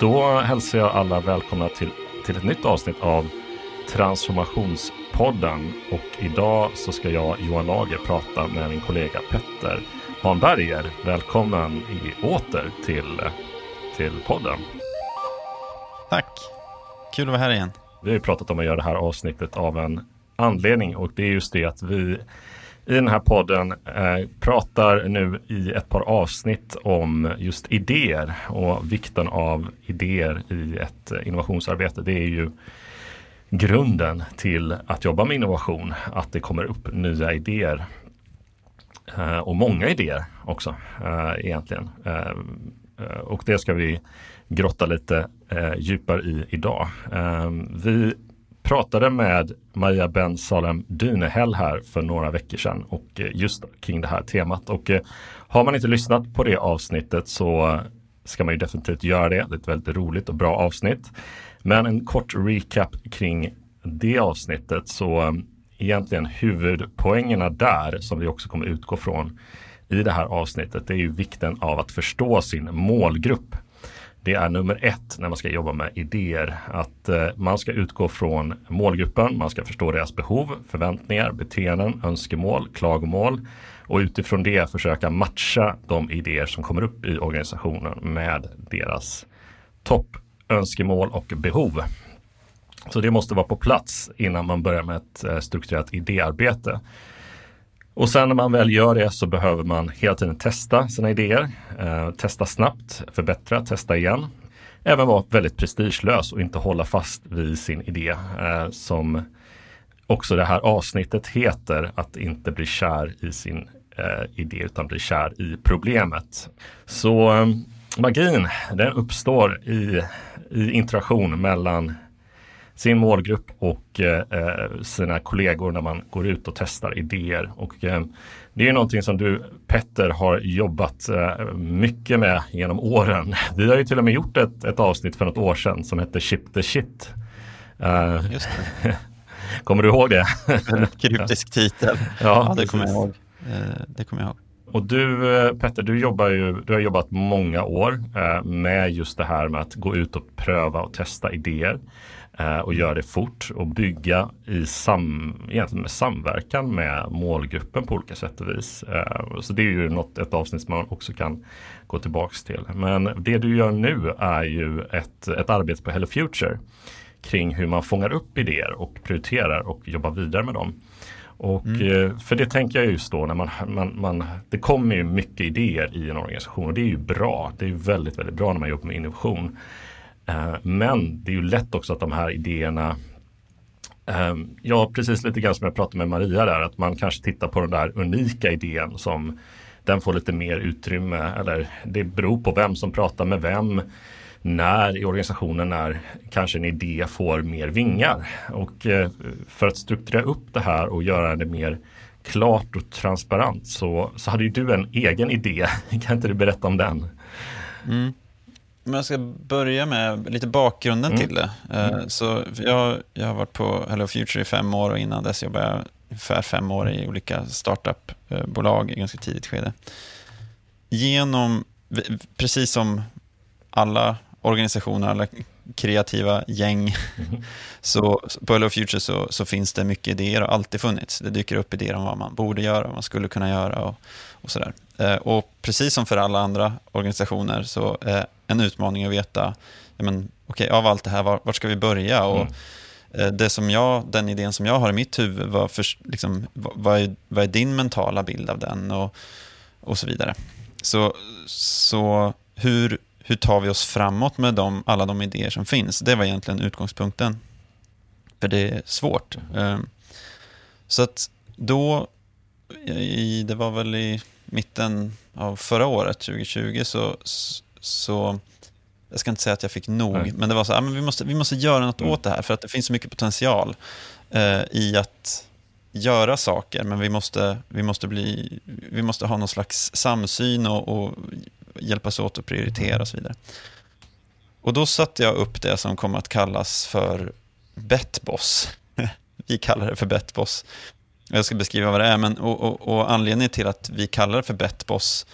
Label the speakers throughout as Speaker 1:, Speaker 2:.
Speaker 1: Då hälsar jag alla välkomna till, till ett nytt avsnitt av Transformationspodden. Och idag så ska jag, Johan Lager, prata med min kollega Petter Hanberger. Välkommen i, åter till, till podden.
Speaker 2: Tack. Kul att vara här igen.
Speaker 1: Vi har ju pratat om att göra det här avsnittet av en anledning och det är just det att vi i den här podden eh, pratar nu i ett par avsnitt om just idéer och vikten av idéer i ett innovationsarbete. Det är ju grunden till att jobba med innovation, att det kommer upp nya idéer. Eh, och många idéer också eh, egentligen. Eh, eh och det ska vi grotta lite eh, djupare i idag. Eh, vi pratade med Maria Ben Salem Dynehäll här för några veckor sedan och eh, just kring det här temat. Och eh, har man inte lyssnat på det avsnittet så ska man ju definitivt göra det. Det är ett väldigt roligt och bra avsnitt. Men en kort recap kring det avsnittet så eh, egentligen huvudpoängerna där som vi också kommer utgå från i det här avsnittet det är ju vikten av att förstå sin målgrupp det är nummer ett när man ska jobba med idéer. Att eh, man ska utgå från målgruppen, man ska förstå deras behov, förväntningar, beteenden, önskemål, klagomål och utifrån det försöka matcha de idéer som kommer upp i organisationen med deras toppönskemål och behov. Så det måste vara på plats innan man börjar med ett eh, strukturerat idéarbete. Och sen när man väl gör det så behöver man hela tiden testa sina idéer. Eh, testa snabbt, förbättra, testa igen. Även vara väldigt prestigelös och inte hålla fast vid sin idé. Eh, som också det här avsnittet heter, att inte bli kär i sin eh, idé utan bli kär i problemet. Så eh, magin, den uppstår i, i interaktion mellan sin målgrupp och eh, sina kollegor när man går ut och testar idéer. Och, eh, det är någonting som du Petter har jobbat eh, mycket med genom åren. Vi har ju till och med gjort ett, ett avsnitt för något år sedan som hette Ship the Shit.
Speaker 2: Eh, Just det.
Speaker 1: kommer du ihåg det?
Speaker 2: En kryptisk titel. Ja, ja det kommer jag ihåg. Eh, det kommer jag ihåg.
Speaker 1: Och du eh, Petter, du, jobbar ju, du har jobbat många år med just det här med att gå ut och pröva och testa idéer. Eh, och göra det fort och bygga i sam, egentligen med samverkan med målgruppen på olika sätt och vis. Eh, så det är ju något, ett avsnitt som man också kan gå tillbaks till. Men det du gör nu är ju ett, ett arbete på Hello Future kring hur man fångar upp idéer och prioriterar och jobbar vidare med dem. Och mm. Eh, för det tänker jag just då när man, man, man, det kommer ju mycket idéer i en organisation och det är ju bra. Det är väldigt, väldigt bra när man jobbar med innovation. Eh, men det är ju lätt också att de här idéerna ehm, Ja, precis lite grann som jag pratade med Maria där, att man kanske tittar på den där unika idén som den får lite mer utrymme eller det beror på vem som pratar med vem när i organisationen när kanske en idé får mer vingar. Och eh, för att strukturera upp det här och göra det mer klart och transparent så, så hade ju du en egen idé. kan inte du berätta om den?
Speaker 2: Mm. Om jag ska börja med lite bakgrunden mm. till det. Eh, mm. Så jag, jag har varit på Hello Future i fem år och innan dess jobbade jag ungefär fem år i olika startupbolag i ganska tidigt skede. Genom, precis som alla organisationer, alla kreativa gäng, mm. så på Hello Future så, så, finns det mycket idéer och alltid funnits. Det dyker upp idéer om vad man borde göra, vad man skulle kunna göra och, och sådär. Eh, och precis som för alla andra organisationer så är en utmaning att veta, ja, men, okay, av allt det här, var, var ska vi börja? Och, mm. Eh, det som jag, den idén som jag har i mitt huvud, var för, liksom, vad, är, vad är din mentala bild av den? Och, och så vidare. Så, så hur, hur tar vi oss framåt med de, alla de idéer som finns? Det var egentligen utgångspunkten. För det är svårt. Ehm, så att då, i, det var väl i mitten av förra året, 2020, så, så jag ska inte säga att jag fick nog, Nej. men det var så att vi, måste, vi måste göra något mm. åt det här, för att det finns så mycket potential eh, i att göra saker, men vi måste, vi måste, bli, vi måste ha någon slags samsyn och, och hjälpas åt att prioritera och så vidare. Och då satte jag upp det som kom att kallas för Betboss. vi kallar det för Betboss. Jag ska beskriva vad det är, men och, och, och anledningen till att vi kallar det för Betboss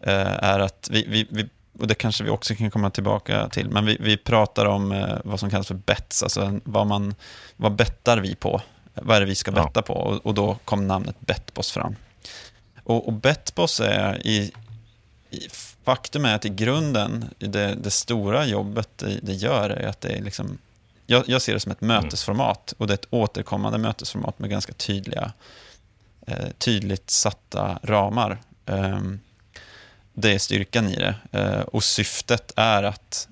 Speaker 2: eh, är att vi, vi, vi, och det kanske vi också kan komma tillbaka till, men vi, vi pratar om eh, vad som kallas för bets, alltså vad, man, vad bettar vi på? Vad är det vi ska betta ja. på? Och, och, då kom namnet Betboss fram. Och, och Betboss är i, i, faktum är att i grunden, det, det stora jobbet det, det, gör är att det är liksom, jag, jag ser det som ett mm. mötesformat och det är ett återkommande mötesformat med ganska tydliga, eh, tydligt satta ramar. Um, det är styrkan i det. Eh, och syftet är att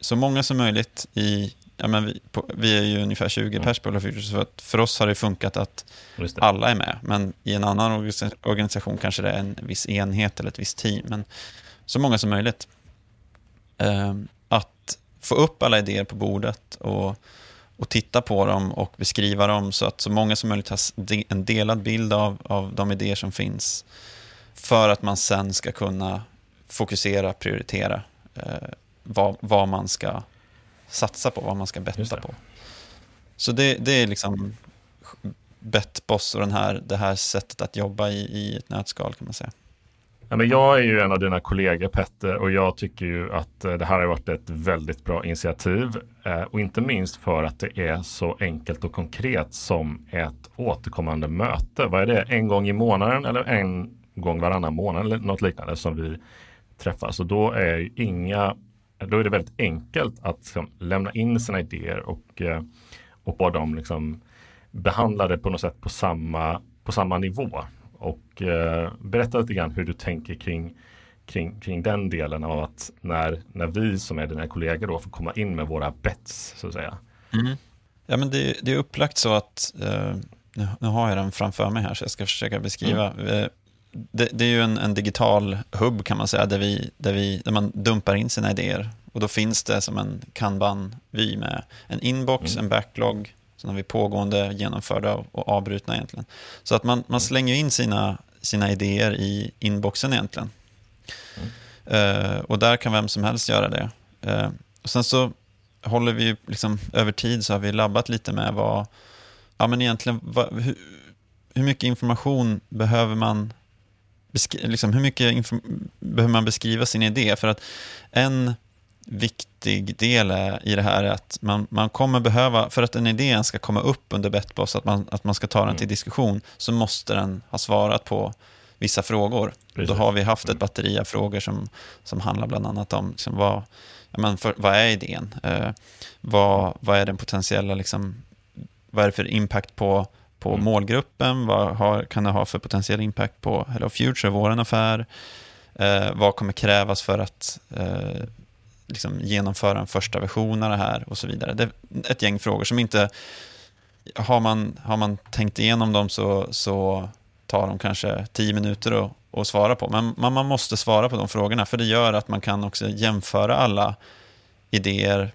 Speaker 2: så många som möjligt i... Ja, men vi, på, vi är ju ungefär 20 mm. pers på Futures, för, för oss har det funkat att det. alla är med. Men i en annan organisation kanske det är en viss enhet eller ett visst team. Men så många som möjligt. Eh, att få upp alla idéer på bordet och, och titta på dem och beskriva dem så att så många som möjligt har en delad bild av, av de idéer som finns för att man sen ska kunna fokusera, prioritera eh, vad, vad, man ska satsa på, vad man ska betta på. Så det, det är liksom Bettboss och den här, det här sättet att jobba i, i ett nötskal kan man säga.
Speaker 1: Ja, men jag är ju en av dina kollegor Petter och jag tycker ju att eh, det här har varit ett väldigt bra initiativ. Eh, och inte minst för att det är så enkelt och konkret som ett återkommande möte. Vad är det? En gång i månaden eller en gång varannan månad eller något liknande som vi träffas. Och då är inga, då är det väldigt enkelt att liksom, lämna in sina idéer och, eh, och bara de liksom behandlade på något sätt på samma, på samma nivå. Och eh, berätta lite grann hur du tänker kring, kring, kring den delen av att när, när vi som är dina kollegor då får komma in med våra bets så att säga.
Speaker 2: Mm. Ja men det, det, är upplagt så att eh, nu, nu, har jag den framför mig här så jag ska försöka beskriva. Mm. Eh, det, det, är ju en, en, digital hubb kan man säga, där, vi, där, vi, där man dumpar in sina idéer. Och då finns det som en kanban-vy med en inbox, mm. en backlog, sen har vi pågående, genomförda och avbrutna egentligen. Så att man, man slänger in sina, sina idéer i inboxen egentligen. Mm. Uh, och där kan vem som helst göra det. Uh, och sen så håller vi liksom, över tid så har vi labbat lite med vad, ja men egentligen, vad, hur, hur mycket information behöver man liksom, hur mycket behöver man beskriva sin idé? För att en viktig del i det här är att man, man kommer behöva, för att en idé ska komma upp under Betboss, att man, att man ska ta den till mm. diskussion, så måste den ha svarat på vissa frågor. Precis. Då har vi haft ett batteri av frågor som, som handlar bland annat om liksom, vad, men för, vad är idén? Eh, vad, vad är den potentiella, liksom, vad är det för impact på på mm. målgruppen? Vad har, kan det ha för potentiell impact på Hello Future, vår affär? Eh, vad kommer krävas för att eh, liksom genomföra en första version av det här och så vidare. Det är ett gäng frågor som inte... Har man, har man tänkt igenom dem så, så tar de kanske tio minuter att, att svara på. Men man, man måste svara på de frågorna, för det gör att man kan också jämföra alla idéer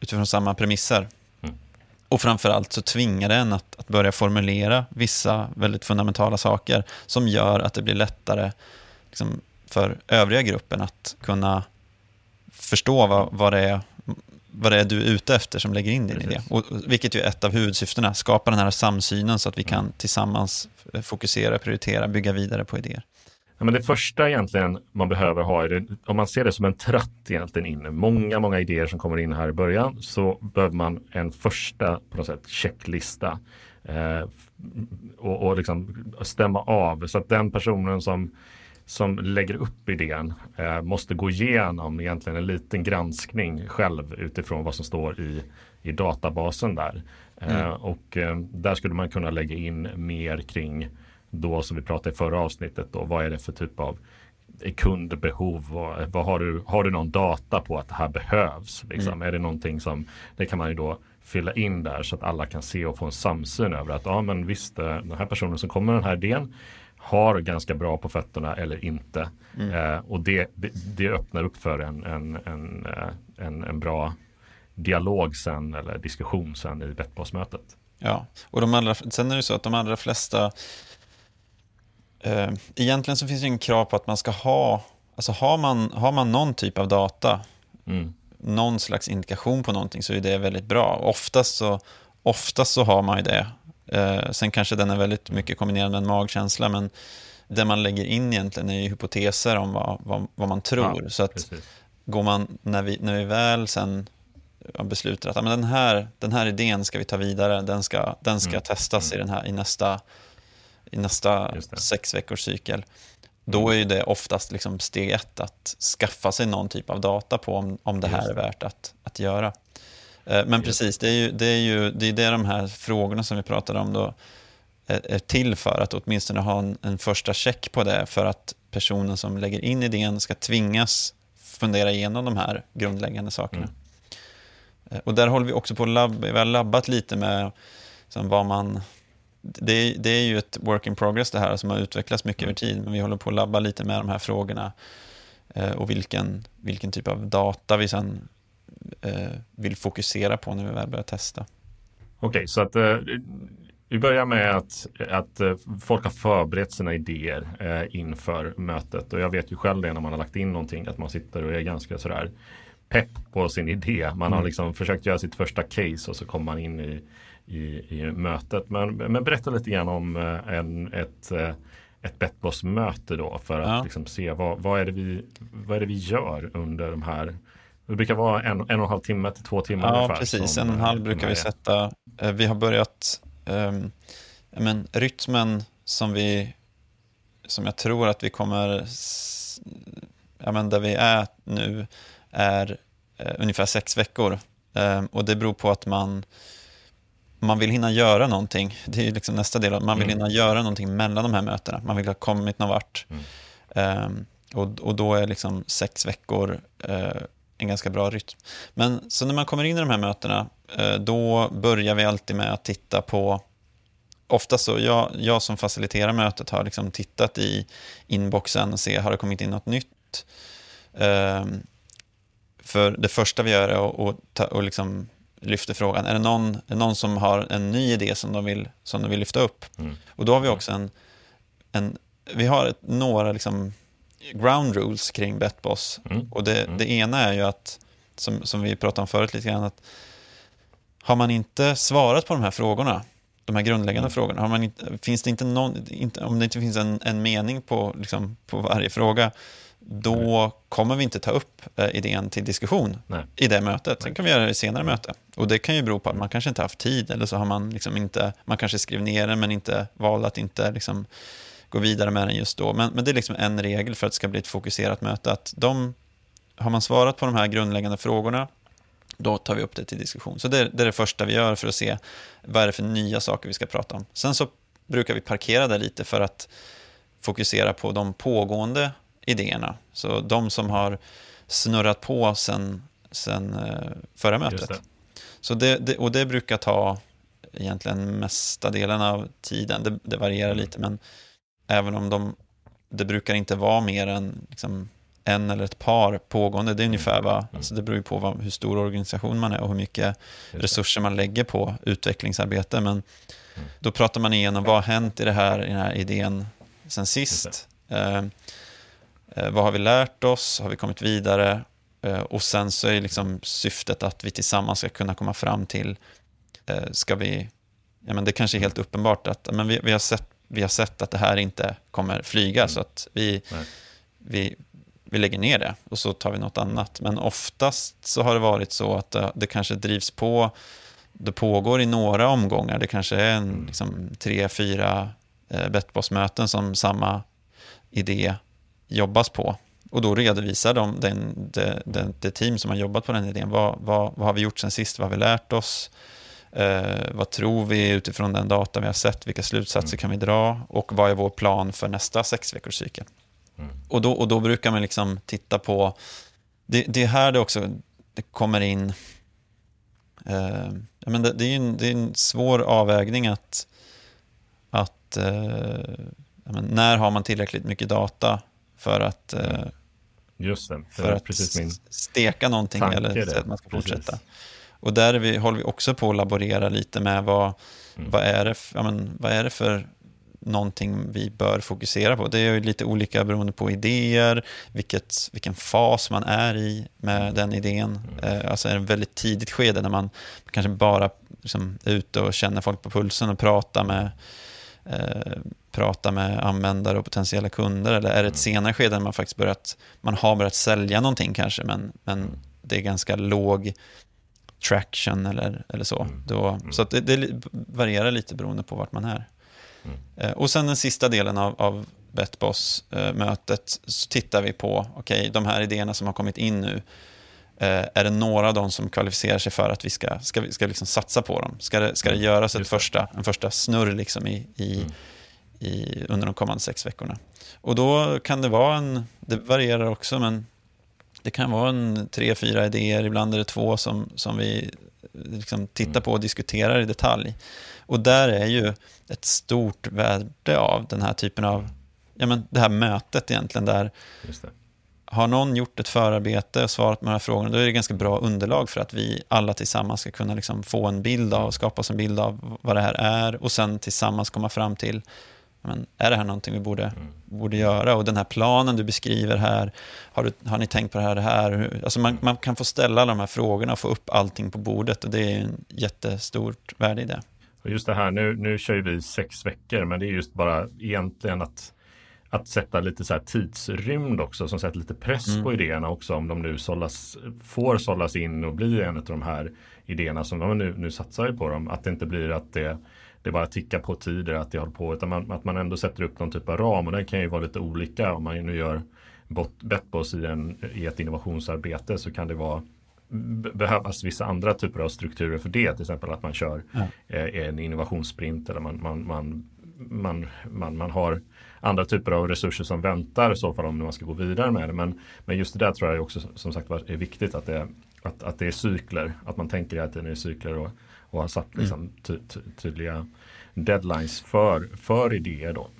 Speaker 2: utifrån samma premisser. Och framförallt så tvingar den att, att börja formulera vissa väldigt fundamentala saker som gör att det blir lättare liksom, för övriga gruppen att kunna förstå vad, vad, det är, vad det är du är ute efter som lägger in din Precis. idé. Och, vilket är ett av huvudsyftena, skapa den här samsynen så att vi kan mm. tillsammans fokusera, prioritera, bygga vidare på idéer.
Speaker 1: Ja, men det första egentligen man behöver ha, är det, om man ser det som en tratt egentligen in, många, många idéer som kommer in här i början, så behöver man en första på något sätt checklista eh, och, och liksom stämma av så att den personen som som lägger upp idén eh, måste gå igenom egentligen en liten granskning själv utifrån vad som står i, i databasen där. Eh, mm. Och eh, där skulle man kunna lägga in mer kring då som vi pratade i förra avsnittet då, vad är det för typ av kundbehov? Vad, vad har, du, har du någon data på att det här behövs? Liksom? Mm. Är det någonting som, det kan man ju då fylla in där så att alla kan se och få en samsyn över att ja men visst eh, den här personen som kommer med den här idén har ganska bra på fötterna eller inte. Mm. Eh, och det, det, det, öppnar upp för en, en, en, eh, en, en bra dialog sen eller diskussion sen i Bettbossmötet.
Speaker 2: Ja, och de allra, sen är det så att de allra flesta Eh, egentligen så finns det ingen krav på att man ska ha, alltså har man, har man någon typ av data, mm. någon slags indikation på någonting så är det väldigt bra. Oftast så, oftast så har man ju det. Eh, sen kanske den är väldigt mycket kombinerad med en magkänsla, men det man lägger in egentligen är ju hypoteser om vad, vad, vad man tror. Ja, så att går man, när vi, när vi väl sen beslutar att men den, här, den här idén ska vi ta vidare, den ska, den ska mm. testas mm. i, den här, i nästa, i nästa sex veckors cykel. Då är det oftast liksom steg ett att skaffa sig någon typ av data på om, om det här är värt att, att göra. Eh, men precis, det är ju det, är ju, det, är det de här frågorna som vi pratade om då är till för, att åtminstone ha en, en första check på det för att personen som lägger in idén ska tvingas fundera igenom de här grundläggande sakerna. Mm. Eh, och där håller vi också på att labba, vi har labbat lite med liksom, vad man... Det, det, är ju ett work in progress det här som har utvecklats mycket mm. över tid, men vi håller på att labba lite med de här frågorna eh, och vilken, vilken typ av data vi sen eh, vill fokusera på när vi väl börjar testa.
Speaker 1: Okej, okay, så att eh, vi börjar med att, att eh, folk har förberett sina idéer eh, inför mötet och jag vet ju själv det när man har lagt in någonting att man sitter och är ganska sådär pepp på sin idé. Man har mm. liksom försökt göra sitt första case och så kommer man in i, i, i mötet. Men, men berätta lite grann om eh, en, ett, eh, ett Betboss-möte då för att ja. liksom se vad, vad, är det vi, vad är det vi gör under de här det brukar vara en, en och en halv timme till två timmar
Speaker 2: ja,
Speaker 1: ungefär.
Speaker 2: Precis. En och en halv brukar vi sätta. Vi har börjat um, men, rytmen som vi som jag tror att vi kommer ja, men där vi är nu är eh, ungefär sex veckor. Eh, och det beror på att man, man vill hinna göra någonting. Det är liksom nästa del, man vill mm. hinna göra någonting mellan de här mötena. Man vill ha kommit någon vart. Mm. Eh, och, och då är liksom sex veckor eh, en ganska bra rytm. Men så när man kommer in i de här mötena, eh, då börjar vi alltid med att titta på Ofta så, jag, jag som faciliterar mötet har liksom tittat i inboxen och se, har det kommit in något nytt? Um, för det första vi gör är att ta, och liksom lyfter frågan, är det någon, är det någon som har en ny idé som de vill, som de vill lyfta upp? Mm. Och då har vi också en, en vi har ett, några liksom ground rules kring Betboss. Mm. Och det, mm. det ena är ju att, som, som vi pratade om förut lite grann, att har man inte svarat på de här frågorna, de här grundläggande mm. frågorna, har man inte, finns det inte någon, inte, om det inte finns en, en mening på, liksom, på varje fråga, då Nej. kommer vi inte ta upp eh, idén till diskussion Nej. i det mötet. Sen kan vi göra det i senare möte. Och det kan ju bero på att man kanske inte haft tid eller så har man liksom inte, man kanske skrev ner den men inte valde att inte liksom gå vidare med den just då. Men, men det är liksom en regel för att det ska bli ett fokuserat möte. Att de, har man svarat på de här grundläggande frågorna, då tar vi upp det till diskussion. Så det, det är det första vi gör för att se vad är det för nya saker vi ska prata om. Sen så brukar vi parkera det lite för att fokusera på de pågående idéerna. Så de som har snurrat på sen, sen eh, förra mötet. Det. Så det, det, och det brukar ta egentligen mesta delen av tiden. Det, det varierar lite, men även om de, det brukar inte vara mer än liksom en eller ett par pågående. Det är ungefär vad, mm. alltså det beror ju på vad, hur stor organisation man är och hur mycket resurser man lägger på utvecklingsarbete. Men mm. då pratar man igenom vad har hänt i, det här, i den här idén sen sist. Eh, Eh, vad har vi lärt oss? Har vi kommit vidare? Eh, och sen så är liksom syftet att vi tillsammans ska kunna komma fram till, eh, ska vi, ja men det kanske är helt uppenbart att men vi, vi, har sett, vi har sett att det här inte kommer flyga mm. så att vi, vi, vi lägger ner det och så tar vi något annat. Men oftast så har det varit så att det, det kanske drivs på, det pågår i några omgångar, det kanske är en, mm. liksom, tre, fyra eh, Betboss-möten som samma idé jobbas på. Och då redovisar de den, det, det, det, team som har jobbat på den idén. Vad, vad, vad har vi gjort sen sist? Vad har vi lärt oss? Eh, vad tror vi utifrån den data vi har sett? Vilka slutsatser mm. kan vi dra? Och vad är vår plan för nästa sex veckors cykel? Mm. Och, då, och då brukar man liksom titta på... Det, det är här det också det kommer in... Eh, men det, det, är en, det är en svår avvägning att... att eh, när har man tillräckligt mycket data för att, eh,
Speaker 1: Just det.
Speaker 2: för att steka någonting eller att man ska precis. fortsätta. Och där vi, håller vi också på att laborera lite med vad, mm. vad, är, det, ja, men, vad är det för någonting vi bör fokusera på. Det är ju lite olika beroende på idéer, vilket, vilken fas man är i med mm. den idén. Mm. Eh, alltså är det ett väldigt tidigt skede när man kanske bara liksom är ute och känner folk på pulsen och pratar med, eh, prata med användare och potentiella kunder? Eller är det ett mm. senare skede när man faktiskt börjat, man har börjat sälja någonting kanske, men, men det är ganska låg traction eller, eller så. Mm. Då, mm. Så det, det, varierar lite beroende på vart man är. Mm. Eh, och sen den sista delen av, av Betboss-mötet så tittar vi på, okej, okay, de här idéerna som har kommit in nu, eh, är det några av dem som kvalificerar sig för att vi ska, ska, ska liksom satsa på dem? Ska det, ska det mm. göras ett första, en första snurr liksom i, i, mm. i, under de kommande sex veckorna? Och då kan det vara en, det varierar också, men det kan vara en tre, fyra idéer, ibland är det två som, som vi liksom tittar mm. på och diskuterar i detalj. Och där är ju ett stort värde av den här typen av, ja men det här mötet egentligen, där har någon gjort ett förarbete och svarat på de här frågorna, då är det ganska bra underlag för att vi alla tillsammans ska kunna liksom få en bild av, skapa oss en bild av vad det här är och sen tillsammans komma fram till men är det här någonting vi borde, mm. borde göra? Och den här planen du beskriver här, har, du, har ni tänkt på det här? Det här? Alltså man, man kan få ställa de här frågorna och få upp allting på bordet och det är en jättestort värde i det.
Speaker 1: Och just det här, nu, nu kör vi sex veckor, men det är just bara egentligen att, att sätta lite så här tidsrymd också, som sätter lite press mm. på idéerna också, om de nu sållas, får sållas in och blir en av de här idéerna som de nu, nu satsar på dem. Att det inte blir att det det bara tickar på tider att det håller på. Utan man, att man ändå sätter upp någon typ av ram och den kan ju vara lite olika. Om man nu gör Betboss i, i ett innovationsarbete så kan det vara behövas vissa andra typer av strukturer för det. Till exempel att man kör ja. eh, en innovationssprint eller man, man, man, man, man, man har andra typer av resurser som väntar i så fall om man ska gå vidare med det. Men, men just det där tror jag också som sagt är viktigt att det, att, att det är cykler. Att man tänker att det är cykler och och har satt liksom, mm. ty tydliga deadlines för, för idéer då.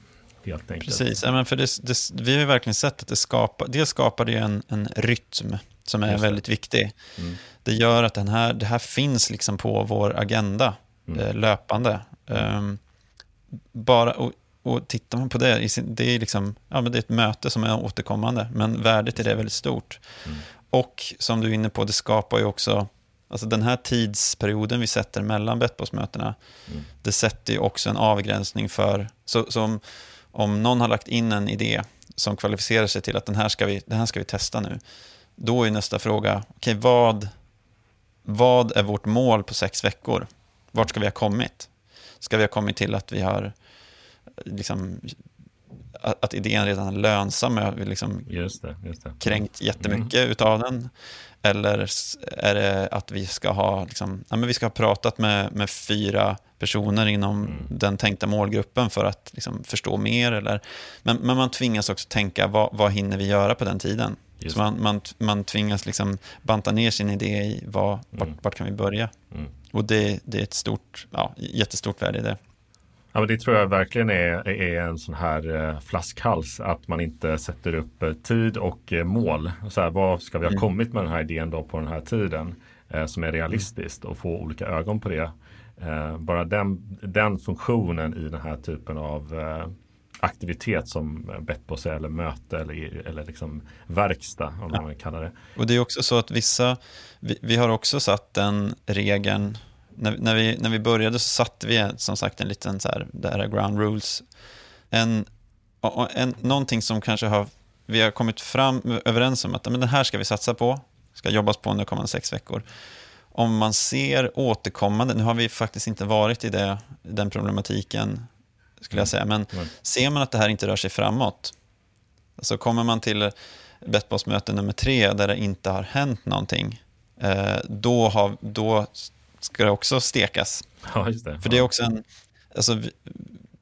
Speaker 1: Helt enkelt.
Speaker 2: Precis, ja, men för det, det, vi har ju verkligen sett att det skapar, det skapar det en, en rytm som är väldigt viktig. Mm. Det gör att den här, det här finns liksom på vår agenda mm. eh, löpande. Um, bara, och, och tittar man på det, det är, liksom, ja, men det är ett möte som är återkommande, men värdet i det är väldigt stort. Mm. Och som du är inne på, det skapar ju också Alltså den här tidsperioden vi sätter mellan Betboss-mötena, mm. det sätter ju också en avgränsning för, så, så om, om någon har lagt in en idé som kvalificerar sig till att den här ska vi, den här ska vi testa nu, då är nästa fråga, okay, vad, vad är vårt mål på sex veckor? Vart ska vi ha kommit? Ska vi ha kommit till att vi har liksom, att idén redan är lönsam, vi har liksom
Speaker 1: just det, just det.
Speaker 2: kränkt jättemycket mm. utav den. Eller är det att vi ska ha, liksom, ja, men vi ska ha pratat med, med fyra personer inom mm. den tänkta målgruppen för att liksom, förstå mer? Eller, men, men man tvingas också tänka, vad, vad hinner vi göra på den tiden? Just Så man, man, man tvingas liksom banta ner sin idé i vad, vart, mm. vart kan vi börja? Mm. Och det, det är ett stort, ja, jättestort värde i det.
Speaker 1: Ja, men det tror jag verkligen är, är en sån här eh, flaskhals. Att man inte sätter upp eh, tid och eh, mål. Så här, vad ska vi ha mm. kommit med den här idén då på den här tiden? Eh, som är realistiskt och få olika ögon på det. Eh, bara den, den funktionen i den här typen av eh, aktivitet som Betboss eller möte eller, eller liksom verkstad om ja. man kallar det.
Speaker 2: Och det är också så att vissa, vi, vi har också satt den regeln när, när, vi, när vi började så satte vi som sagt en liten så här, det här ground rules. En, en, någonting som kanske har, vi har kommit fram överens om att men den här ska vi satsa på, ska jobbas på under kommande sex veckor. Om man ser återkommande, nu har vi faktiskt inte varit i det, den problematiken, skulle jag säga, men mm. ser man att det här inte rör sig framåt, så kommer man till Betboss-möte nummer tre där det inte har hänt någonting, eh, då, har, då ska det också stekas.
Speaker 1: Ja, just det.
Speaker 2: För det är också en, alltså,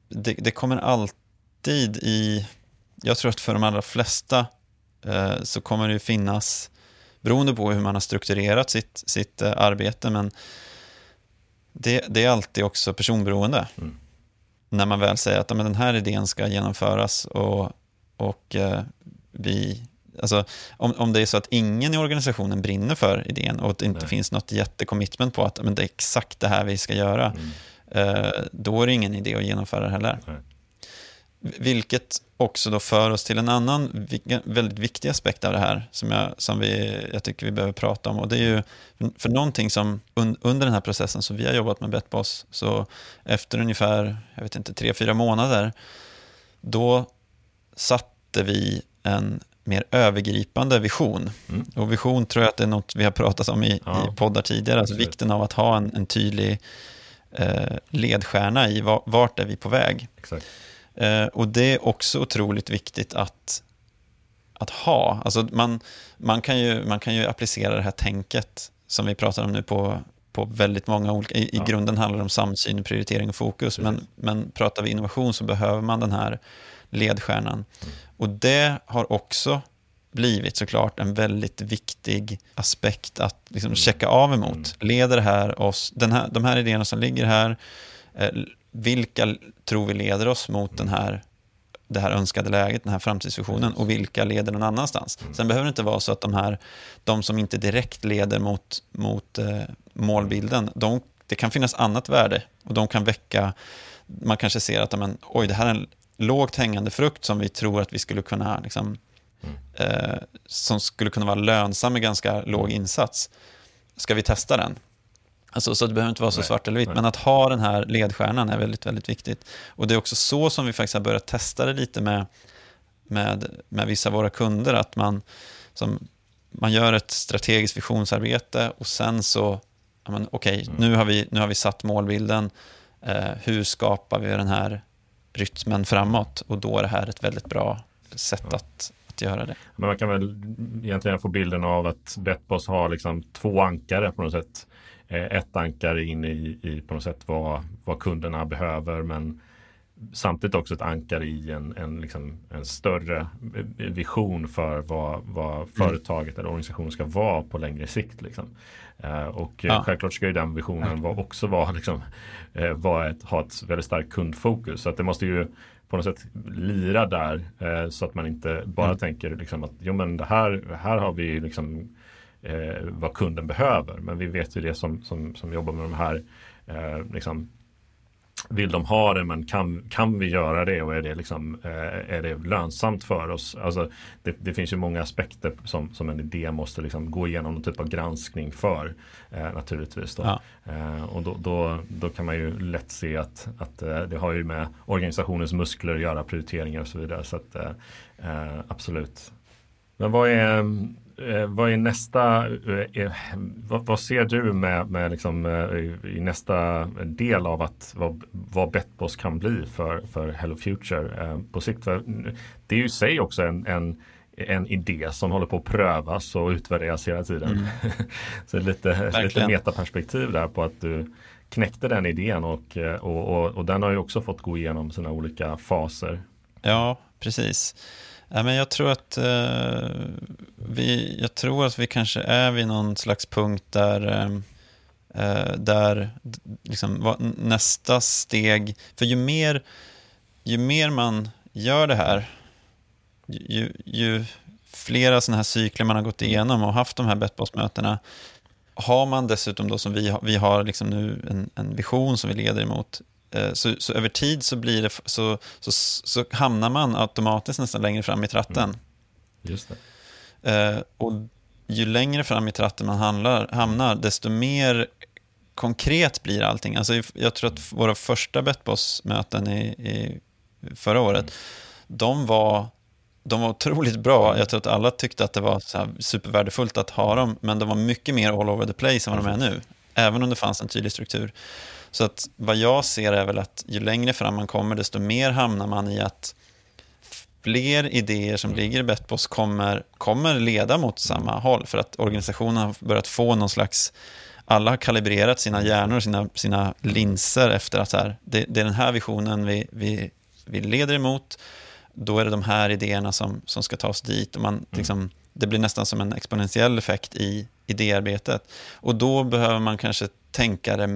Speaker 2: det, det, kommer alltid i, jag tror att för de allra flesta eh, så kommer det finnas, beroende på hur man har strukturerat sitt, sitt eh, arbete, men det, det, är alltid också personberoende. Mm. När man väl säger att men, den här idén ska genomföras och, och eh, vi Alltså, om, om det är så att ingen i organisationen brinner för idén och det inte Nej. finns något jättekommitment på att men det är exakt det här vi ska göra, mm. eh, då är det ingen idé att genomföra det heller. Nej. Vilket också då för oss till en annan väldigt viktig aspekt av det här som jag, som vi, jag tycker vi behöver prata om. Och det är ju för någonting som un, under den här processen som vi har jobbat med Betboss, så efter ungefär, jag vet inte, tre, fyra månader då satte vi en mer övergripande vision. Mm. Och vision tror jag att det är något vi har pratat om i, ja. i poddar tidigare, alltså vikten av att ha en, en tydlig eh, ledstjärna i vart är vi på väg. Eh, och det är också otroligt viktigt att, att ha. Alltså man, man, kan ju, man kan ju applicera det här tänket som vi pratar om nu på, på väldigt många olika... I, ja. i grunden handlar det om samsyn, prioritering och fokus. Men, men pratar vi innovation så behöver man den här ledstjärnan. Mm. Och det har också blivit såklart en väldigt viktig aspekt att liksom mm. checka av emot. Mm. Leder det här oss, den här, de här idéerna som ligger här, eh, vilka tror vi leder oss mot den här, det här önskade läget, den här framtidsvisionen och vilka leder någon annanstans. Mm. Sen behöver det inte vara så att de här, de som inte direkt leder mot, mot eh, målbilden, de, det kan finnas annat värde och de kan väcka, man kanske ser att men, oj, det här är en lågt hängande frukt som vi tror att vi skulle kunna liksom, eh, som skulle kunna vara lönsam med ganska låg insats. Ska vi testa den? Alltså, så det behöver inte vara så nej, svart eller vitt, nej. men att ha den här ledstjärnan är väldigt, väldigt viktigt. Och det är också så som vi faktiskt har börjat testa det lite med, med, med vissa av våra kunder, att man, som, man gör ett strategiskt visionsarbete och sen så, okej, okay, mm. nu, har vi, nu har vi satt målbilden, eh, hur skapar vi den här rytmen framåt? Och då är det här ett väldigt bra sätt att, att göra det.
Speaker 1: Men man kan väl egentligen få bilden av att Betboss har liksom två ankare på något sätt. Eh, ett ankare in i, i på något sätt vad, vad kunderna behöver men samtidigt också ett ankare i en, en, liksom, en större vision för vad, vad mm. företaget eller organisationen ska vara på längre sikt. Liksom. Uh, och ja. självklart ska ju den visionen var, också vara, liksom, uh, vara ett, ha ett väldigt starkt kundfokus. Så att det måste ju på något sätt lira där eh, så att man inte bara mm. tänker liksom att jo men det här, här har vi liksom eh, vad kunden behöver. Men vi vet ju det som, som, som jobbar med de här eh, liksom, vill de ha det men kan, kan vi göra det och är det, liksom, eh, är det lönsamt för oss? Alltså, det, det, finns ju många aspekter som, som en idé måste liksom gå igenom någon typ av granskning för eh, naturligtvis. Då. Ja. Eh, och då, då, då, kan man ju lätt se att, att eh, det har ju med organisationens muskler att göra prioriteringar och så vidare. Så att, eh, eh, absolut. Men vad är eh, vad är nästa, eh, vad, vad, ser du med, med liksom, eh, i nästa del av att vad, vad Betboss kan bli för, för Hello Future eh, på sikt? För det är ju i sig också en, en en idé som håller på att prövas och utvärderas hela tiden. Mm. Så lite, lite metaperspektiv där på att du knäckte den idén och, eh, och, och, och den har ju också fått gå igenom sina olika faser.
Speaker 2: Ja, precis. Ja, men jag, tror att, eh, vi, jag tror att vi kanske är vid någon slags punkt där, eh, eh där liksom, nästa steg... För ju mer, ju mer man gör det här, ju, ju flera sådana här cykler man har gått igenom och haft de här bettbossmötena, har man dessutom då som vi har, vi har liksom nu en, en vision som vi leder emot, så, så, över tid så, blir det, så, så, så, hamnar man automatiskt nästan längre fram i tratten. Mm.
Speaker 1: Just
Speaker 2: det. Eh, och ju längre fram i tratten man handlar, hamnar, desto mer konkret blir allting. Alltså, jag tror att våra första Betboss-möten i, i, förra året, mm. de, var, de var otroligt bra. Jag tror att alla tyckte att det var så supervärdefullt att ha dem, men de var mycket mer all over the place än vad de är nu. Även om det fanns en tydlig struktur. Så att vad jag ser är väl att ju längre fram man kommer, desto mer hamnar man i att fler idéer som ligger i Betboss kommer, kommer leda mot samma håll. För att organisationen har börjat få någon slags... Alla har kalibrerat sina hjärnor, sina, sina linser efter att här, det, det är den här visionen vi, vi, vi leder emot. Då är det de här idéerna som, som ska ta oss dit. Och man, mm. liksom, det blir nästan som en exponentiell effekt i idéarbetet. Och då behöver man kanske tänka det,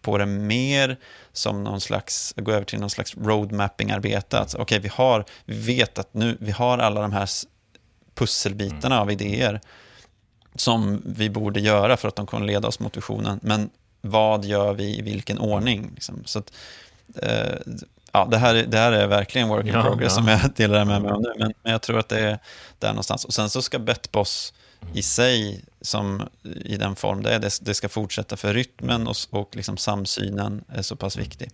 Speaker 2: på det mer som någon slags, gå över till någon slags roadmapping-arbete. Alltså, Okej, okay, vi, har, vi vet att nu, vi har alla de här pusselbitarna av idéer som vi borde göra för att de kommer leda oss mot visionen. Men vad gör vi i vilken ordning? Liksom? Så att, eh, ja, det, här, det här är verkligen work in ja, progress ja. som jag delar med mig av nu. Men, men jag tror att det är där någonstans. Och sen så ska Betboss i sig, som i den form det är, det, det ska fortsätta för rytmen och, och liksom samsynen är så pass viktig.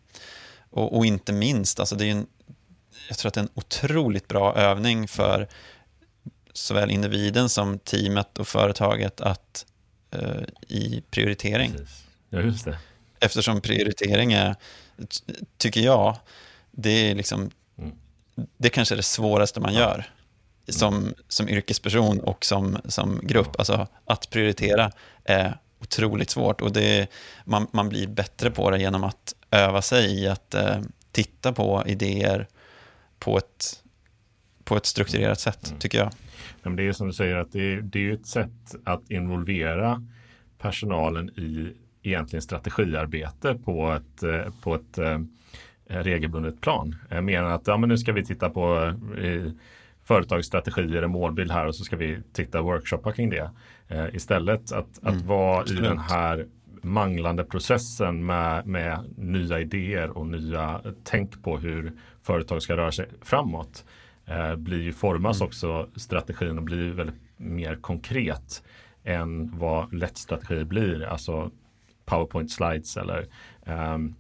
Speaker 2: Och, och, inte minst, alltså det är en, jag tror att det är en otroligt bra övning för såväl individen som teamet och företaget att uh, i prioritering.
Speaker 1: Ja, just det.
Speaker 2: Eftersom prioritering är, tycker jag, det är liksom, mm. det kanske är det svåraste man gör mm. Som, som yrkesperson och som, som grupp. Alltså att prioritera är otroligt svårt och det, man, man blir bättre på det genom att öva sig i att eh, titta på idéer på ett, på ett strukturerat sätt, mm. tycker jag.
Speaker 1: Men det är som du säger, att det det är ett sätt att involvera personalen i egentligen strategiarbete på ett, eh, på ett eh, regelbundet plan. Jag menar att ja, men nu ska vi titta på eh, företagsstrategier och målbild här och så ska vi titta workshoppa kring det. Eh, istället att, mm, att vara absolut. i den här manglande processen med, med nya idéer och nya tänk på hur företag ska röra sig framåt eh, blir formas mm. också strategin och blir väldigt mer konkret än vad lätt strategier blir. Alltså powerpoint slides eller um,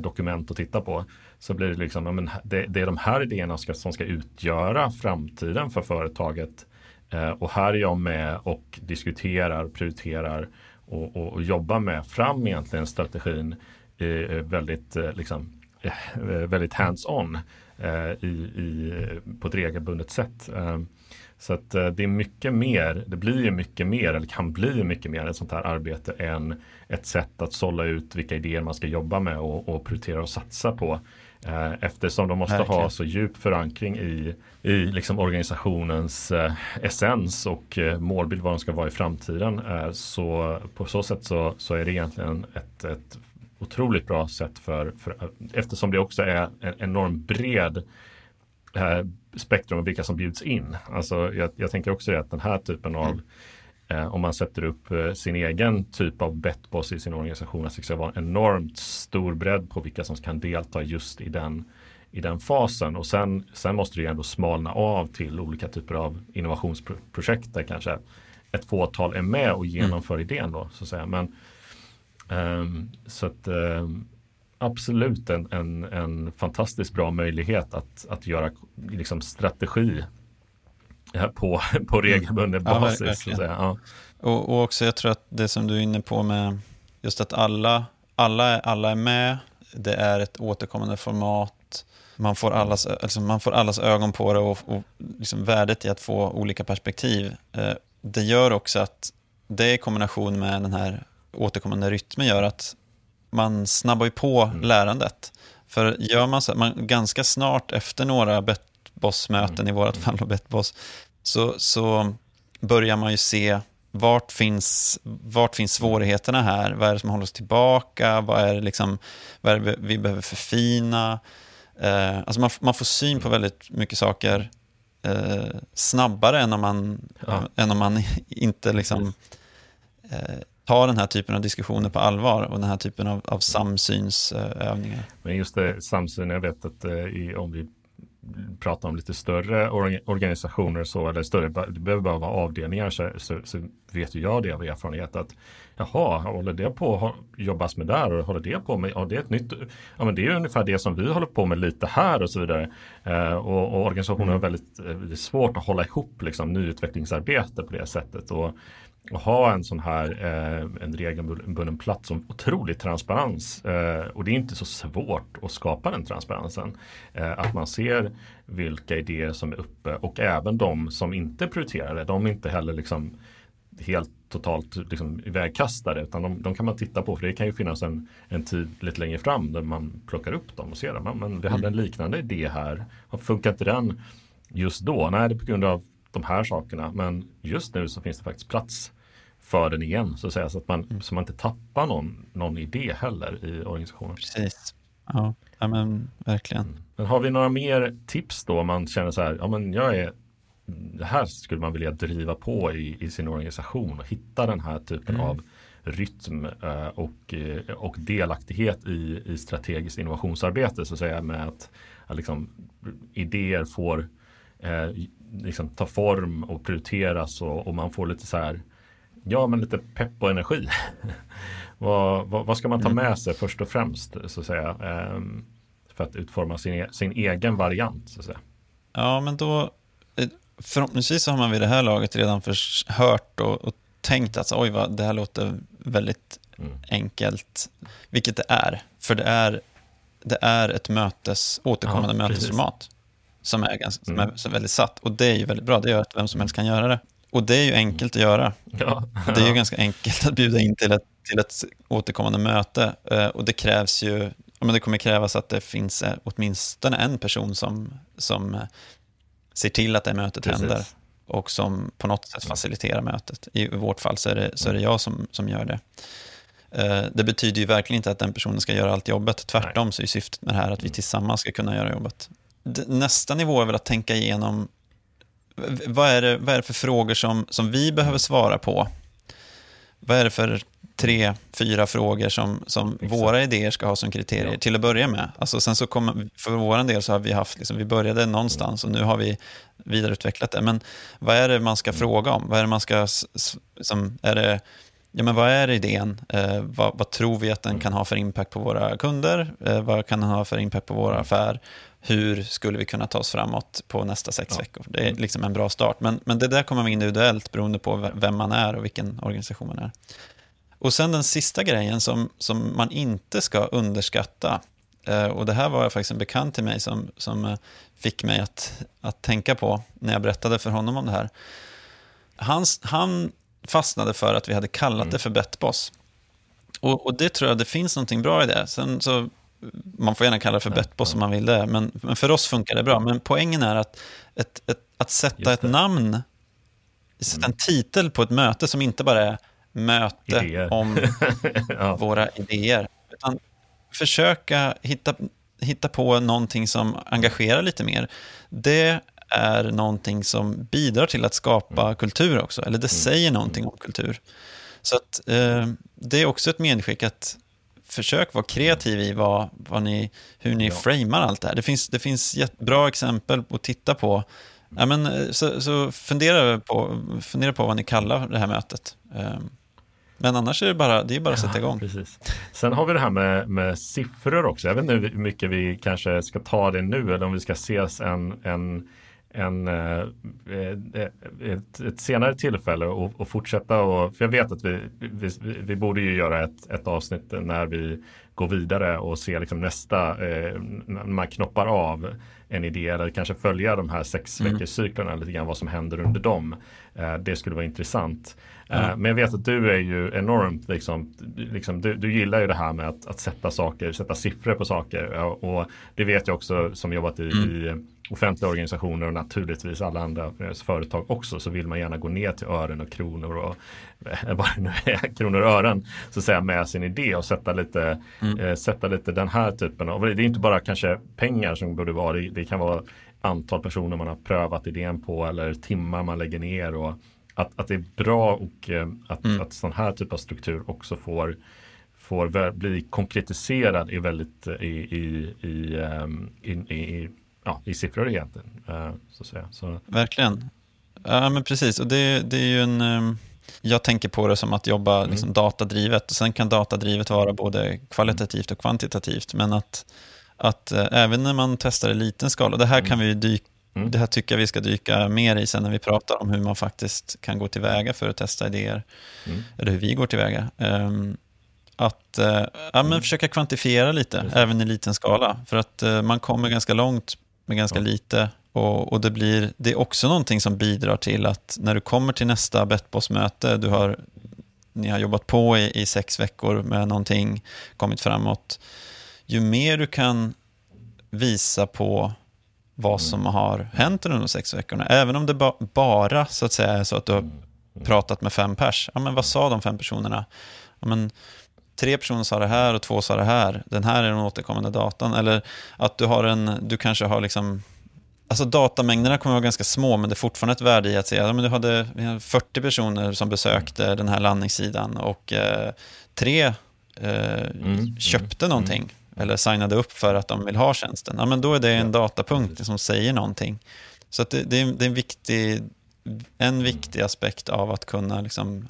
Speaker 1: dokument att titta på. Så blir det liksom, ja, men det, det är de här idéerna ska, som ska utgöra framtiden för företaget. Eh, och här är jag med och diskuterar, prioriterar och, och, och jobbar med fram egentligen strategin eh, väldigt, eh, liksom, eh, väldigt hands-on eh, i, i, på ett regelbundet sätt. Eh, så att eh, det är mycket mer, det blir ju mycket mer eller kan bli mycket mer ett sånt här arbete än ett sätt att sålla ut vilka idéer man ska jobba med och, och prioritera och satsa på. Eh, eftersom de måste Verkligen. ha så djup förankring i, i liksom organisationens eh, essens och eh, målbild vad de ska vara i framtiden. Eh, så på så sätt så, så är det egentligen ett, ett otroligt bra sätt för, för eftersom det också är en enormt bred eh, spektrum av vilka som bjuds in. Alltså jag, jag tänker också att den här typen av mm. Eh, om man sätter upp eh, sin egen typ av betboss i sin organisation, att det ska vara enormt stor bredd på vilka som kan delta just i den, i den fasen. Och sen, sen måste det ändå smalna av till olika typer av innovationsprojekt där kanske ett fåtal är med och mm. genomför mm. idén då. Så att säga. Men, um, så att um, absolut en, en, en fantastiskt bra möjlighet att, att göra liksom, strategi på, på mm. regelbunden ja, basis. Ja.
Speaker 2: Och, och också jag tror att det som du är inne på med just att alla, alla, alla är med, det är ett återkommande format, man får allas, alltså man får allas ögon på det och, och liksom värdet i att få olika perspektiv. Eh, det gör också att det i kombination med den här återkommande rytmen gör att man snabbar ju på mm. lärandet. För gör man så, man, ganska snart efter några Betboss-möten, mm. i vårt fall och Betboss, så, så börjar man ju se vart finns, vart finns svårigheterna här? Vad är det som håller oss tillbaka? Vad är det, liksom, vad är det vi behöver förfina? Eh, alltså man, man får syn på väldigt mycket saker eh, snabbare än om man, ja. än om man inte liksom, eh, ta den här typen av diskussioner på allvar och den här typen av, av samsynsövningar.
Speaker 1: Men just det, samsyn, jag vet att eh, i, om vi pratar om lite större organisationer så, eller större, det behöver bara vara avdelningar så, så, så vet ju jag det av erfarenhet att jaha, håller det på att jobbas med där och håller det på med, ja det är ett nytt, ja men det är ungefär det som vi håller på med lite här och så vidare. Eh, och, och organisationer har väldigt, väldigt eh, svårt att hålla ihop liksom nyutvecklingsarbete på det sättet. Och och ha en sån här eh, en regelbunden plats som otrolig transparens. Eh, och det är inte så svårt att skapa den transparensen. Eh, att man ser vilka idéer som är uppe och även de som inte prioriterar det. De är inte heller liksom helt totalt liksom ivägkastade utan de, de, kan man titta på för det kan ju finnas en, en tid lite längre fram där man plockar upp dem och ser dem. Men vi hade en mm. liknande idé här. Funkar inte den just då? Nej, det är på grund av de här sakerna. Men just nu så finns det faktiskt plats för den igen så att säga. Så att man, mm. så man inte tappar någon, någon idé heller i organisationen.
Speaker 2: Precis. Ja, ja men verkligen. Mm.
Speaker 1: Men har vi några mer tips då om man känner så här, ja men jag är det här skulle man vilja driva på i, i sin organisation och hitta den här typen mm. av rytm eh, och, eh, och delaktighet i, i strategiskt innovationsarbete så att säga med att, att liksom, idéer får eh, liksom ta form och prioriteras och, och, man får lite så här ja men lite pepp och energi. vad, vad, vad, ska man ta mm. med sig först och främst så att säga? Um, för att utforma sin, sin egen variant. Så att säga.
Speaker 2: Ja, men då eh, förhoppningsvis så har man vid det här laget redan hört och, och tänkt att oj, vad, det här låter väldigt mm. enkelt, vilket det är. För det är, det är ett mötes, återkommande ja, mötesformat som är, ganska, som är mm. väldigt satt. Och det är ju väldigt bra, det gör att vem som helst kan göra det. Och det är ju enkelt att göra. Ja. Det är ju ganska enkelt att bjuda in till ett, till ett återkommande möte. Eh, och det krävs ju, men det kommer krävas att det finns eh, åtminstone en person som, som eh, ser till att det mötet Precis. händer och som på något sätt faciliterar mötet. I vårt fall så är det, så är det jag som, som gör det. Det betyder ju verkligen inte att den personen ska göra allt jobbet. Tvärtom så är syftet med det här att vi mm. tillsammans ska kunna göra jobbet. Nästa nivå är väl att tänka igenom vad är det, vad är det för frågor som, som vi behöver svara på? Vad är det för tre, fyra frågor som, som våra idéer ska ha som kriterier ja. till att börja med? Alltså sen så kommer, för vår del så har vi haft, liksom, vi började någonstans och nu har vi vidareutvecklat det. Men vad är det man ska mm. fråga om? Vad är det man ska, som, är det, ja men vad är idén? Eh, vad, vad, tror vi att den kan ha för impact på våra kunder? Eh, vad kan den ha för impact på vår mm. affär? hur skulle vi kunna ta oss framåt på nästa sex ja. veckor? Det är mm. liksom en bra start, men, men det där kommer vara individuellt beroende på vem man är och vilken organisation man är. Och sen den sista grejen som, som man inte ska underskatta, eh, och det här var faktiskt en bekant till mig som, som eh, fick mig att, att tänka på när jag berättade för honom om det här. Han, han fastnade för att vi hade kallat mm. det för Betboss. Och, och det tror jag det finns någonting bra i det. Sen så man får gärna kalla det för Betboss om man vill det, men, men, för oss funkar det bra. Men poängen är att, ett, ett, att sätta ett namn, sätta en mm. titel på ett möte som inte bara är möte idéer. om ja. våra idéer, utan försöka hitta, hitta på någonting som engagerar lite mer. Det är någonting som bidrar till att skapa mm. kultur också, eller det mm. säger någonting om kultur. Så att, eh, det är också ett medskick att försök vara kreativ i vad, vad ni, hur ni ja. framar allt det här. Det finns, det finns bra exempel att titta på. Ja, men, eh, så, så fundera, på, fundera på vad ni kallar det här mötet. Ehm, men annars är det bara, det är bara att sätta igång.
Speaker 1: Ja, precis. Sen har vi det här med, med siffror också. Jag vet inte hur mycket vi kanske ska ta det nu eller om vi ska ses en, en en, eh, eh, ett, ett, senare tillfälle och, och, fortsätta och, för jag vet att vi, vi, vi borde ju göra ett, ett avsnitt när vi går vidare och ser liksom nästa, eh, när man knoppar av en idé eller kanske följa de här sex mm. lite grann vad som händer under dem. Eh, det skulle vara intressant. Mm. Men jag vet att du är ju enormt, liksom, liksom, du, du gillar ju det här med att, att sätta saker, sätta siffror på saker. Och det vet jag också som jobbat i, mm. i offentliga organisationer och naturligtvis alla andra företag också så vill man gärna gå ner till ören och kronor och eh, vad det nu är, kronor och ören så att säga med sin idé och sätta lite, mm. eh, sätta lite den här typen av, det är inte bara kanske pengar som borde vara, det, det kan vara antal personer man har prövat idén på eller timmar man lägger ner och att, att det är bra och eh, att, mm. att sån här typ av struktur också får får bli konkretiserad i väldigt i, i, i, um, i, i ja, i siffror egentligen. Uh, så att säga. Så.
Speaker 2: Verkligen. Ja, men precis. Och det, det är ju en... Um, jag tänker på det som att jobba mm. liksom, datadrivet. Sen kan datadrivet vara både kvalitativt och kvantitativt. Men att, att uh, även när man testar i liten skala, det här mm. kan vi dyka Mm. Det här tycker jag vi ska dyka mer i sen när vi pratar om hur man faktiskt kan gå tillväga för att testa idéer. Mm. Eller hur vi går tillväga. Um, att uh, ja, men mm. försöka kvantifiera lite, även i liten skala. För att uh, man kommer ganska långt med ganska ja. lite. Och, och, det, blir, det är också någonting som bidrar till att när du kommer till nästa Betboss-möte, du har, ni har jobbat på i, i sex veckor med någonting, kommit framåt. Ju mer du kan visa på vad mm. som har hänt under de sex veckorna, även om det ba, bara så att säga är så att du har mm. Pratat med fem pers. Ja, men vad sa de fem personerna? Ja, men, tre personer sa det här och två sa det här. Den här är den återkommande datan. Eller att du har en, du kanske har liksom Alltså datamängderna kommer att vara ganska små, men det är fortfarande ett värde i att säga att du hade 40 personer som besökte den här landningssidan och eh, tre eh, mm. köpte någonting mm. eller signade upp för att de vill ha tjänsten. Ja, men då är det en datapunkt som säger någonting. Så det, det, är, det, är, en viktig, en viktig aspekt av att kunna liksom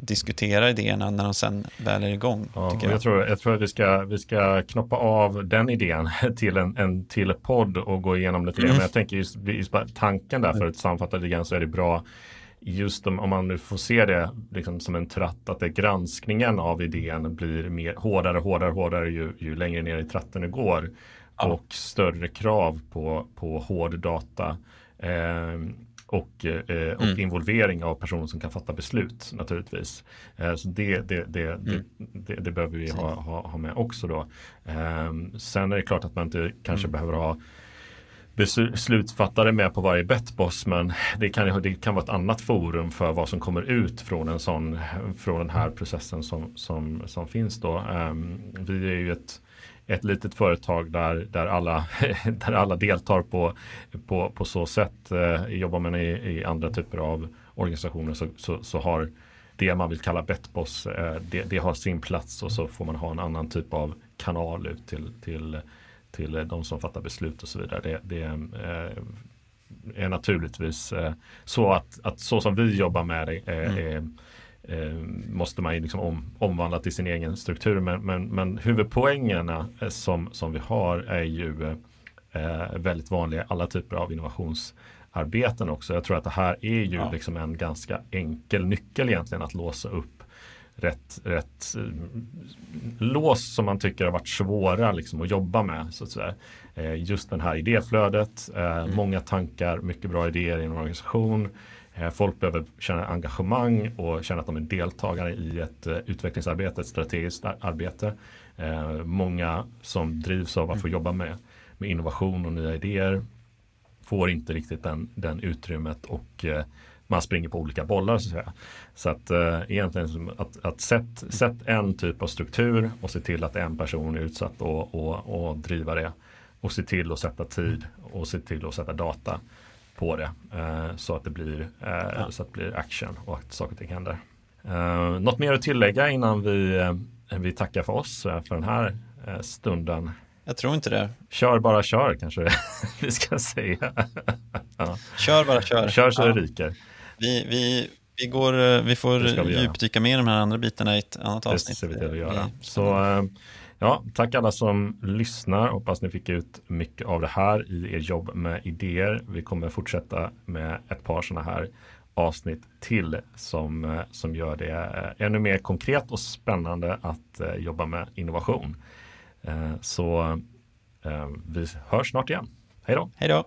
Speaker 2: diskutera idéerna när de sen väl är igång.
Speaker 1: Ja,
Speaker 2: jag.
Speaker 1: jag. tror, jag tror att vi ska, vi ska knoppa av den idén till en, en till podd och gå igenom lite mm. Men jag tänker just, just tanken där för att sammanfatta lite grann så är det bra just om, om man nu får se det liksom som en tratt att det granskningen av idén blir mer hårdare, hårdare, hårdare ju, ju längre ner i tratten det går. Ja. Och större krav på, på hård data. Eh, och, eh, och mm. involvering av personer som kan fatta beslut naturligtvis. Eh, så det, det, det, mm. det, det, behöver vi ha, ha, ha med också då. Eh, sen är det klart att man inte kanske mm. behöver ha beslutsfattare med på varje betboss men det kan, det kan vara ett annat forum för vad som kommer ut från en sån från den här processen som, som, som finns då. Um, vi är ju ett, ett litet företag där, där, alla, där alla deltar på, på, på så sätt. Uh, jobbar man i, i andra typer av organisationer så, så, så har det man vill kalla betboss, uh, det, det har sin plats och så får man ha en annan typ av kanal ut till, till till de som fattar beslut och så vidare. Det, det eh, är naturligtvis eh, så att, att så som vi jobbar med det mm. Är, måste man liksom om, omvandla till sin egen struktur. Men, men, men huvudpoängerna som, som vi har är ju eh, väldigt vanliga alla typer av innovationsarbeten också. Jag tror att det här är ju ja. liksom en ganska enkel nyckel egentligen att låsa upp rätt, rätt eh, lås som man tycker har varit svåra liksom, att jobba med. Så att säga. Eh, just den här idéflödet, eh, mm. många tankar, mycket bra idéer i en organisation. Folk behöver känna engagemang och känna att de är deltagare i ett utvecklingsarbete, ett strategiskt arbete. Många som drivs av att få mm. jobba med, med innovation och nya idéer får inte riktigt den, den utrymmet och man springer på olika bollar så att säga. Så att eh, egentligen att, att sätt, sätt en typ av struktur och se till att en person är utsatt och, och, och driva det. Och se till att sätta tid och se till att sätta data på det. Eh, så, att det blir, eh, ja. så att det blir action och att saker och ting händer. Eh, något mer att tillägga innan vi, vi tackar för oss för den här stunden?
Speaker 2: Jag tror inte det.
Speaker 1: Kör bara kör kanske vi ska säga.
Speaker 2: ja. Kör bara kör.
Speaker 1: Kör så ja. det ryker.
Speaker 2: Vi, vi, vi, går, vi får vi djupdyka mer i de här andra bitarna i ett annat avsnitt. Det
Speaker 1: ser vi till att göra. Så ja, tack alla som lyssnar. Hoppas ni fick ut mycket av det här i er jobb med idéer. Vi kommer fortsätta med ett par sådana här avsnitt till som, eh, som gör det eh, ännu mer konkret och spännande att eh, jobba med innovation. Så vi hörs snart igen. Hej då!
Speaker 2: Hej då!